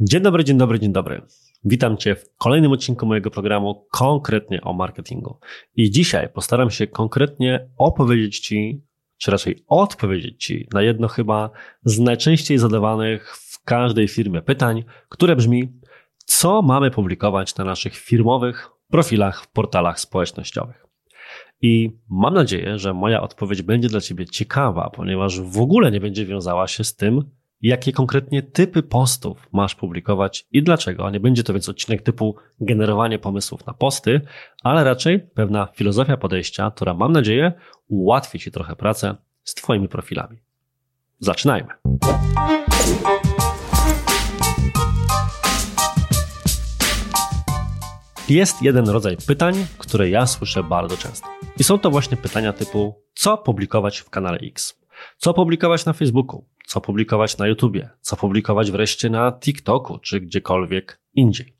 Dzień dobry, dzień dobry, dzień dobry. Witam Cię w kolejnym odcinku mojego programu konkretnie o marketingu. I dzisiaj postaram się konkretnie opowiedzieć Ci, czy raczej odpowiedzieć Ci na jedno chyba z najczęściej zadawanych w każdej firmie pytań, które brzmi: co mamy publikować na naszych firmowych profilach w portalach społecznościowych? I mam nadzieję, że moja odpowiedź będzie dla Ciebie ciekawa, ponieważ w ogóle nie będzie wiązała się z tym, jakie konkretnie typy postów masz publikować i dlaczego. Nie będzie to więc odcinek typu generowanie pomysłów na posty, ale raczej pewna filozofia podejścia, która mam nadzieję ułatwi Ci trochę pracę z Twoimi profilami. Zaczynajmy. Jest jeden rodzaj pytań, które ja słyszę bardzo często. I są to właśnie pytania typu: co publikować w kanale X? Co publikować na Facebooku? Co publikować na YouTubie? Co publikować wreszcie na TikToku czy gdziekolwiek indziej?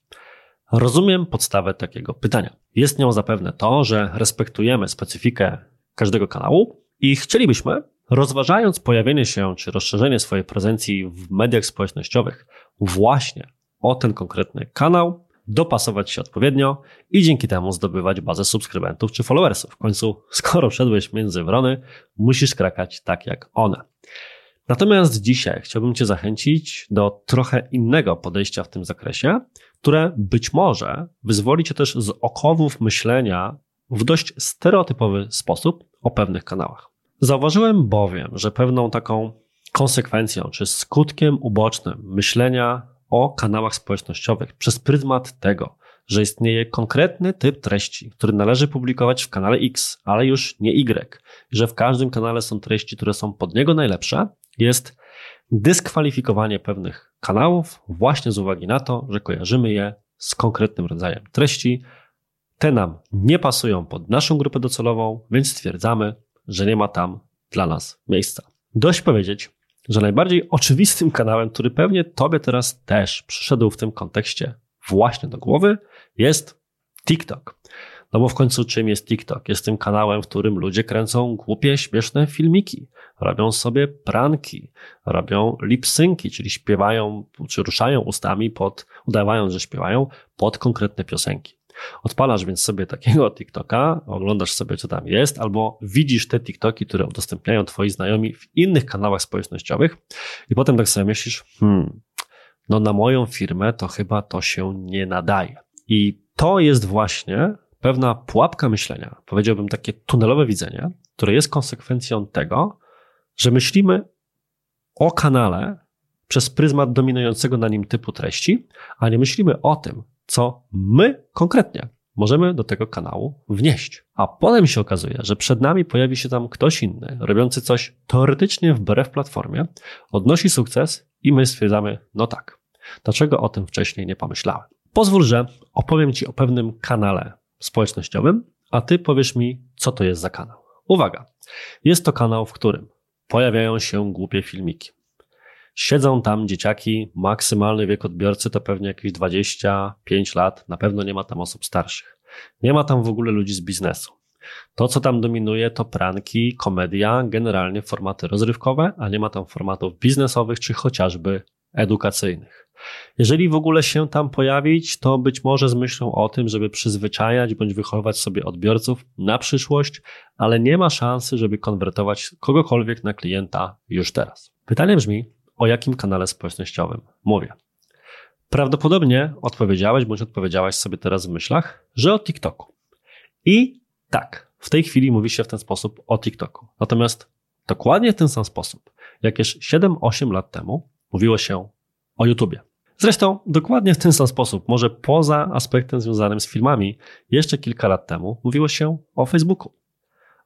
Rozumiem podstawę takiego pytania. Jest nią zapewne to, że respektujemy specyfikę każdego kanału i chcielibyśmy, rozważając pojawienie się czy rozszerzenie swojej prezencji w mediach społecznościowych właśnie o ten konkretny kanał, dopasować się odpowiednio i dzięki temu zdobywać bazę subskrybentów czy followersów. W końcu, skoro wszedłeś między wrony, musisz krakać tak jak one. Natomiast dzisiaj chciałbym Cię zachęcić do trochę innego podejścia w tym zakresie, które być może wyzwoli Cię też z okowów myślenia w dość stereotypowy sposób o pewnych kanałach. Zauważyłem bowiem, że pewną taką konsekwencją czy skutkiem ubocznym myślenia o kanałach społecznościowych przez pryzmat tego, że istnieje konkretny typ treści, który należy publikować w kanale X, ale już nie Y, że w każdym kanale są treści, które są pod niego najlepsze, jest dyskwalifikowanie pewnych kanałów właśnie z uwagi na to, że kojarzymy je z konkretnym rodzajem treści. Te nam nie pasują pod naszą grupę docelową, więc stwierdzamy, że nie ma tam dla nas miejsca. Dość powiedzieć, że najbardziej oczywistym kanałem, który pewnie Tobie teraz też przyszedł w tym kontekście właśnie do głowy, jest TikTok. No bo w końcu czym jest TikTok? Jest tym kanałem, w którym ludzie kręcą głupie, śmieszne filmiki, robią sobie pranki, robią lip-synki, czyli śpiewają, czy ruszają ustami pod, udawając, że śpiewają pod konkretne piosenki. Odpalasz więc sobie takiego TikToka, oglądasz sobie, co tam jest, albo widzisz te TikToki, które udostępniają twoi znajomi w innych kanałach społecznościowych i potem tak sobie myślisz, hmm, no na moją firmę to chyba to się nie nadaje. I to jest właśnie pewna pułapka myślenia, powiedziałbym takie tunelowe widzenie, które jest konsekwencją tego, że myślimy o kanale przez pryzmat dominującego na nim typu treści, a nie myślimy o tym, co my konkretnie możemy do tego kanału wnieść. A potem się okazuje, że przed nami pojawi się tam ktoś inny, robiący coś teoretycznie wbrew platformie, odnosi sukces i my stwierdzamy, no tak, dlaczego o tym wcześniej nie pomyślałem? Pozwól, że opowiem Ci o pewnym kanale społecznościowym, a Ty powiesz mi, co to jest za kanał. Uwaga, jest to kanał, w którym pojawiają się głupie filmiki. Siedzą tam dzieciaki, maksymalny wiek odbiorcy to pewnie jakieś 25 lat, na pewno nie ma tam osób starszych. Nie ma tam w ogóle ludzi z biznesu. To, co tam dominuje, to pranki, komedia, generalnie formaty rozrywkowe, a nie ma tam formatów biznesowych czy chociażby edukacyjnych. Jeżeli w ogóle się tam pojawić, to być może z myślą o tym, żeby przyzwyczajać bądź wychowywać sobie odbiorców na przyszłość, ale nie ma szansy, żeby konwertować kogokolwiek na klienta już teraz. Pytanie brzmi, o jakim kanale społecznościowym mówię. Prawdopodobnie odpowiedziałeś bądź odpowiedziałaś sobie teraz w myślach, że o TikToku. I tak, w tej chwili mówi się w ten sposób o TikToku. Natomiast dokładnie w ten sam sposób, jakież 7-8 lat temu mówiło się o YouTubie. Zresztą dokładnie w ten sam sposób, może poza aspektem związanym z filmami, jeszcze kilka lat temu mówiło się o Facebooku.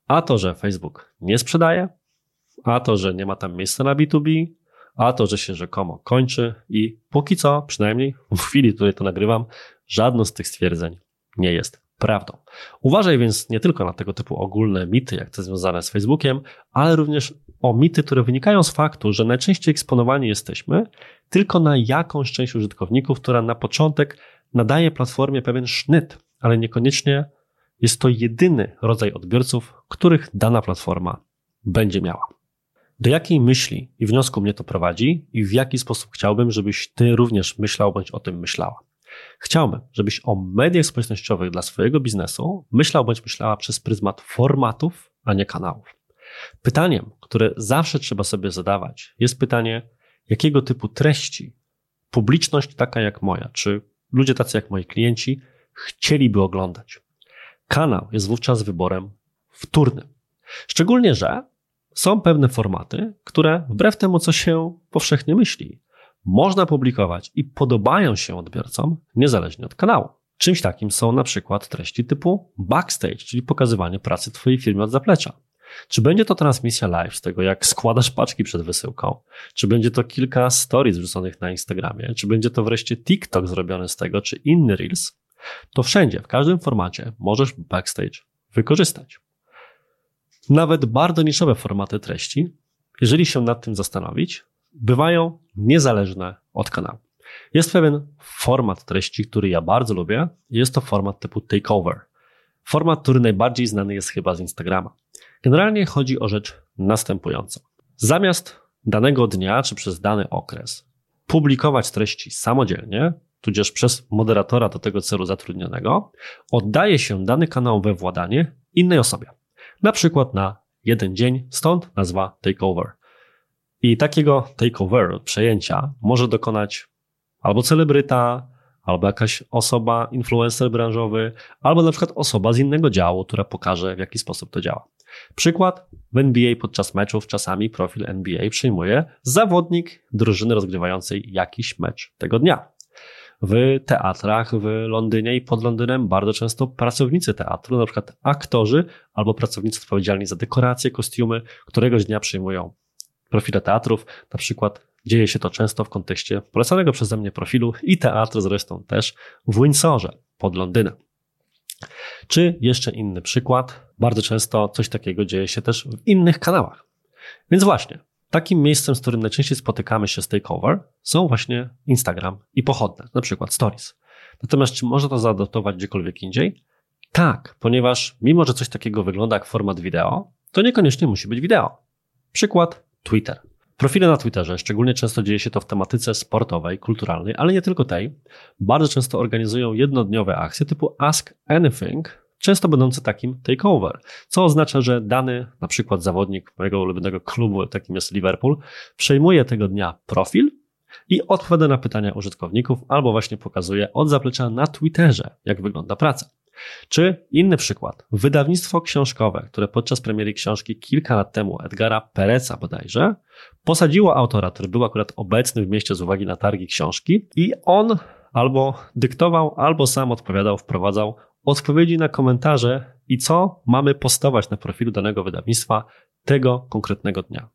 A to, że Facebook nie sprzedaje, a to, że nie ma tam miejsca na B2B, a to, że się rzekomo kończy i póki co, przynajmniej w chwili, w której to nagrywam, żadno z tych stwierdzeń nie jest prawdą. Uważaj więc nie tylko na tego typu ogólne mity, jak te związane z Facebookiem, ale również o mity, które wynikają z faktu, że najczęściej eksponowani jesteśmy tylko na jakąś część użytkowników, która na początek nadaje platformie pewien sznyt, ale niekoniecznie jest to jedyny rodzaj odbiorców, których dana platforma będzie miała. Do jakiej myśli i wniosku mnie to prowadzi i w jaki sposób chciałbym, żebyś ty również myślał bądź o tym myślała. Chciałbym, żebyś o mediach społecznościowych dla swojego biznesu myślał bądź myślała przez pryzmat formatów, a nie kanałów. Pytaniem, które zawsze trzeba sobie zadawać, jest pytanie, jakiego typu treści publiczność taka jak moja, czy ludzie tacy jak moi klienci chcieliby oglądać. Kanał jest wówczas wyborem wtórnym. Szczególnie, że są pewne formaty, które wbrew temu, co się powszechnie myśli, można publikować i podobają się odbiorcom niezależnie od kanału. Czymś takim są na przykład treści typu backstage, czyli pokazywanie pracy Twojej firmy od zaplecza. Czy będzie to transmisja live z tego, jak składasz paczki przed wysyłką? Czy będzie to kilka stories wrzuconych na Instagramie? Czy będzie to wreszcie TikTok zrobiony z tego, czy inny Reels? To wszędzie, w każdym formacie możesz backstage wykorzystać. Nawet bardzo niszowe formaty treści, jeżeli się nad tym zastanowić, bywają niezależne od kanału. Jest pewien format treści, który ja bardzo lubię. Jest to format typu takeover. Format, który najbardziej znany jest chyba z Instagrama. Generalnie chodzi o rzecz następującą. Zamiast danego dnia czy przez dany okres publikować treści samodzielnie, tudzież przez moderatora do tego celu zatrudnionego, oddaje się dany kanał we władanie innej osobie. Na przykład na jeden dzień, stąd nazwa takeover. I takiego takeover, przejęcia, może dokonać albo celebryta, albo jakaś osoba, influencer branżowy, albo na przykład osoba z innego działu, która pokaże, w jaki sposób to działa. Przykład, w NBA podczas meczów czasami profil NBA przyjmuje zawodnik drużyny rozgrywającej jakiś mecz tego dnia. W teatrach w Londynie i pod Londynem bardzo często pracownicy teatru, na przykład aktorzy albo pracownicy odpowiedzialni za dekoracje, kostiumy, któregoś dnia przyjmują profile teatrów. Na przykład dzieje się to często w kontekście polecanego przeze mnie profilu i teatru zresztą też w Windsorze pod Londynem. Czy jeszcze inny przykład, bardzo często coś takiego dzieje się też w innych kanałach. Więc właśnie, takim miejscem, z którym najczęściej spotykamy się z takeover, są właśnie Instagram i pochodne, na przykład Stories. Natomiast czy można to zaadaptować gdziekolwiek indziej? Tak, ponieważ mimo, że coś takiego wygląda jak format wideo, to niekoniecznie musi być wideo. Przykład Twitter. Profile na Twitterze, szczególnie często dzieje się to w tematyce sportowej, kulturalnej, ale nie tylko tej, bardzo często organizują jednodniowe akcje typu Ask Anything, często będące takim takeover, co oznacza, że dany na przykład zawodnik mojego ulubionego klubu, takim jest Liverpool, przejmuje tego dnia profil i odpowiada na pytania użytkowników albo właśnie pokazuje od zaplecza na Twitterze, jak wygląda praca. Czy inny przykład, wydawnictwo książkowe, które podczas premiery książki kilka lat temu Edgara Pereca bodajże, posadziło autora, który był akurat obecny w mieście z uwagi na targi książki i on albo dyktował, albo sam odpowiadał, wprowadzał odpowiedzi na komentarze i co mamy postować na profilu danego wydawnictwa tego konkretnego dnia.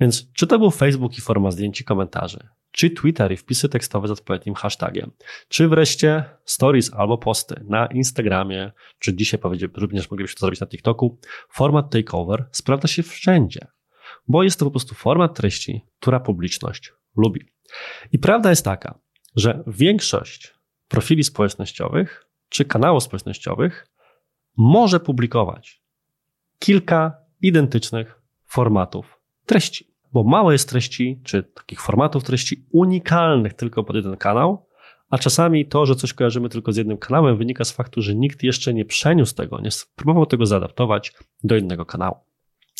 Więc czy to był Facebook i forma zdjęć i komentarzy, czy Twitter i wpisy tekstowe z odpowiednim hashtagiem, czy wreszcie stories albo posty na Instagramie, czy dzisiaj również moglibyśmy to zrobić na TikToku, format takeover sprawdza się wszędzie, bo jest to po prostu format treści, która publiczność lubi. I prawda jest taka, że większość profili społecznościowych czy kanałów społecznościowych może publikować kilka identycznych formatów treści bo mało jest treści, czy takich formatów treści unikalnych tylko pod jeden kanał, a czasami to, że coś kojarzymy tylko z jednym kanałem, wynika z faktu, że nikt jeszcze nie przeniósł tego, nie spróbował tego zaadaptować do innego kanału.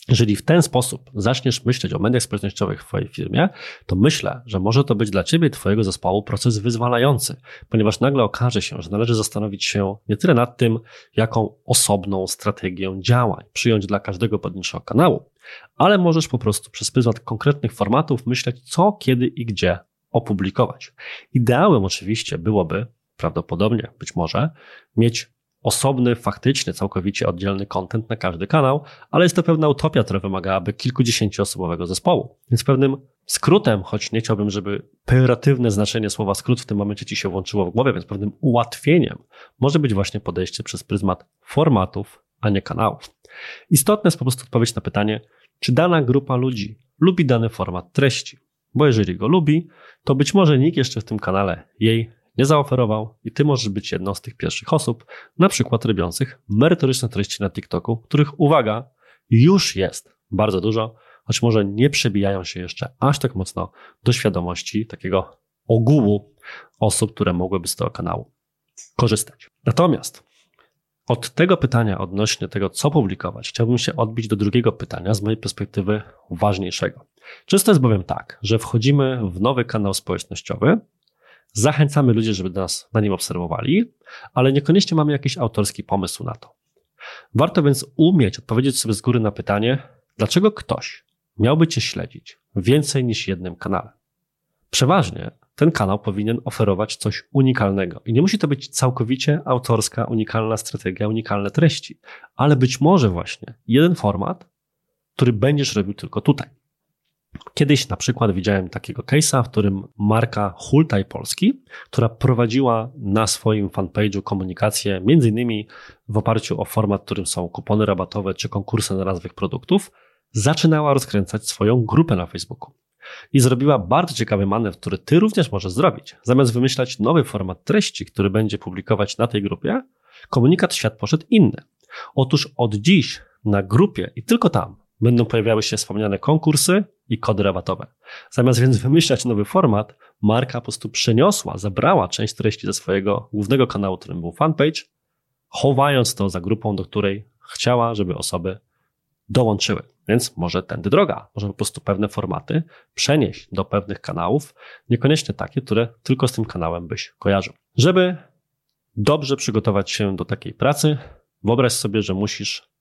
Jeżeli w ten sposób zaczniesz myśleć o mediach społecznościowych w Twojej firmie, to myślę, że może to być dla Ciebie i Twojego zespołu proces wyzwalający, ponieważ nagle okaże się, że należy zastanowić się nie tyle nad tym, jaką osobną strategię działań przyjąć dla każdego pojedynczego kanału, ale możesz po prostu przez pryzmat konkretnych formatów myśleć, co, kiedy i gdzie opublikować. Ideałem oczywiście byłoby, prawdopodobnie, być może, mieć osobny, faktyczny, całkowicie oddzielny content na każdy kanał, ale jest to pewna utopia, która wymagałaby kilkudziesięcioosobowego zespołu. Więc pewnym skrótem, choć nie chciałbym, żeby pejoratywne znaczenie słowa skrót w tym momencie ci się włączyło w głowie, więc pewnym ułatwieniem może być właśnie podejście przez pryzmat formatów, a nie kanałów. Istotne jest po prostu odpowiedź na pytanie, czy dana grupa ludzi lubi dany format treści. Bo jeżeli go lubi, to być może nikt jeszcze w tym kanale jej nie zaoferował i ty możesz być jedną z tych pierwszych osób, na przykład robiących merytoryczne treści na TikToku, których, uwaga, już jest bardzo dużo, choć może nie przebijają się jeszcze aż tak mocno do świadomości takiego ogółu osób, które mogłyby z tego kanału korzystać. Natomiast od tego pytania odnośnie tego, co publikować, chciałbym się odbić do drugiego pytania z mojej perspektywy ważniejszego. Często jest bowiem tak, że wchodzimy w nowy kanał społecznościowy, zachęcamy ludzi, żeby nas na nim obserwowali, ale niekoniecznie mamy jakiś autorski pomysł na to. Warto więc umieć odpowiedzieć sobie z góry na pytanie, dlaczego ktoś miałby Cię śledzić więcej niż jednym kanale. Przeważnie ten kanał powinien oferować coś unikalnego. I nie musi to być całkowicie autorska, unikalna strategia, unikalne treści, ale być może właśnie jeden format, który będziesz robił tylko tutaj. Kiedyś na przykład widziałem takiego case'a, w którym marka Hultaj Polski, która prowadziła na swoim fanpage'u komunikację, między innymi w oparciu o format, którym są kupony rabatowe czy konkursy na nazwych produktów, zaczynała rozkręcać swoją grupę na Facebooku. I zrobiła bardzo ciekawy manewr, który ty również możesz zrobić. Zamiast wymyślać nowy format treści, który będzie publikować na tej grupie, komunikat świat poszedł inny. Otóż od dziś na grupie i tylko tam będą pojawiały się wspomniane konkursy i kody rabatowe. Zamiast więc wymyślać nowy format, marka po prostu przeniosła, zabrała część treści ze swojego głównego kanału, którym był fanpage, chowając to za grupą, do której chciała, żeby osoby dołączyły. Więc może tędy droga. Może po prostu pewne formaty przenieść do pewnych kanałów, niekoniecznie takie, które tylko z tym kanałem byś kojarzył. Żeby dobrze przygotować się do takiej pracy, wyobraź sobie, że musisz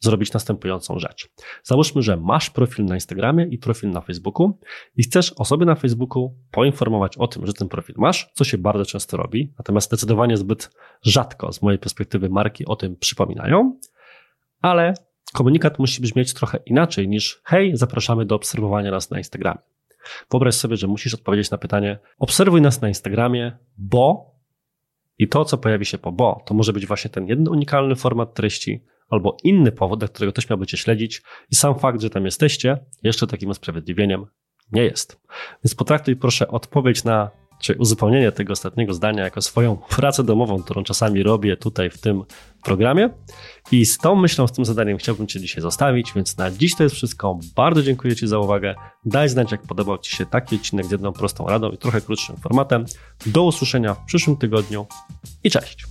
zrobić następującą rzecz. Załóżmy, że masz profil na Instagramie i profil na Facebooku i chcesz osoby na Facebooku poinformować o tym, że ten profil masz, co się bardzo często robi, natomiast zdecydowanie zbyt rzadko z mojej perspektywy marki o tym przypominają, ale komunikat musi brzmieć trochę inaczej niż hej, zapraszamy do obserwowania nas na Instagramie. Wyobraź sobie, że musisz odpowiedzieć na pytanie obserwuj nas na Instagramie, bo i to, co pojawi się po bo, to może być właśnie ten jeden unikalny format treści, albo inny powód, dla którego ktoś miałby Cię śledzić i sam fakt, że tam jesteście, jeszcze takim usprawiedliwieniem nie jest. Więc potraktuj proszę odpowiedź na czy uzupełnienie tego ostatniego zdania jako swoją pracę domową, którą czasami robię tutaj w tym programie. I z tą myślą, z tym zadaniem chciałbym Cię dzisiaj zostawić, więc na dziś to jest wszystko. Bardzo dziękuję Ci za uwagę. Daj znać, jak podobał Ci się taki odcinek z jedną prostą radą i trochę krótszym formatem. Do usłyszenia w przyszłym tygodniu i cześć!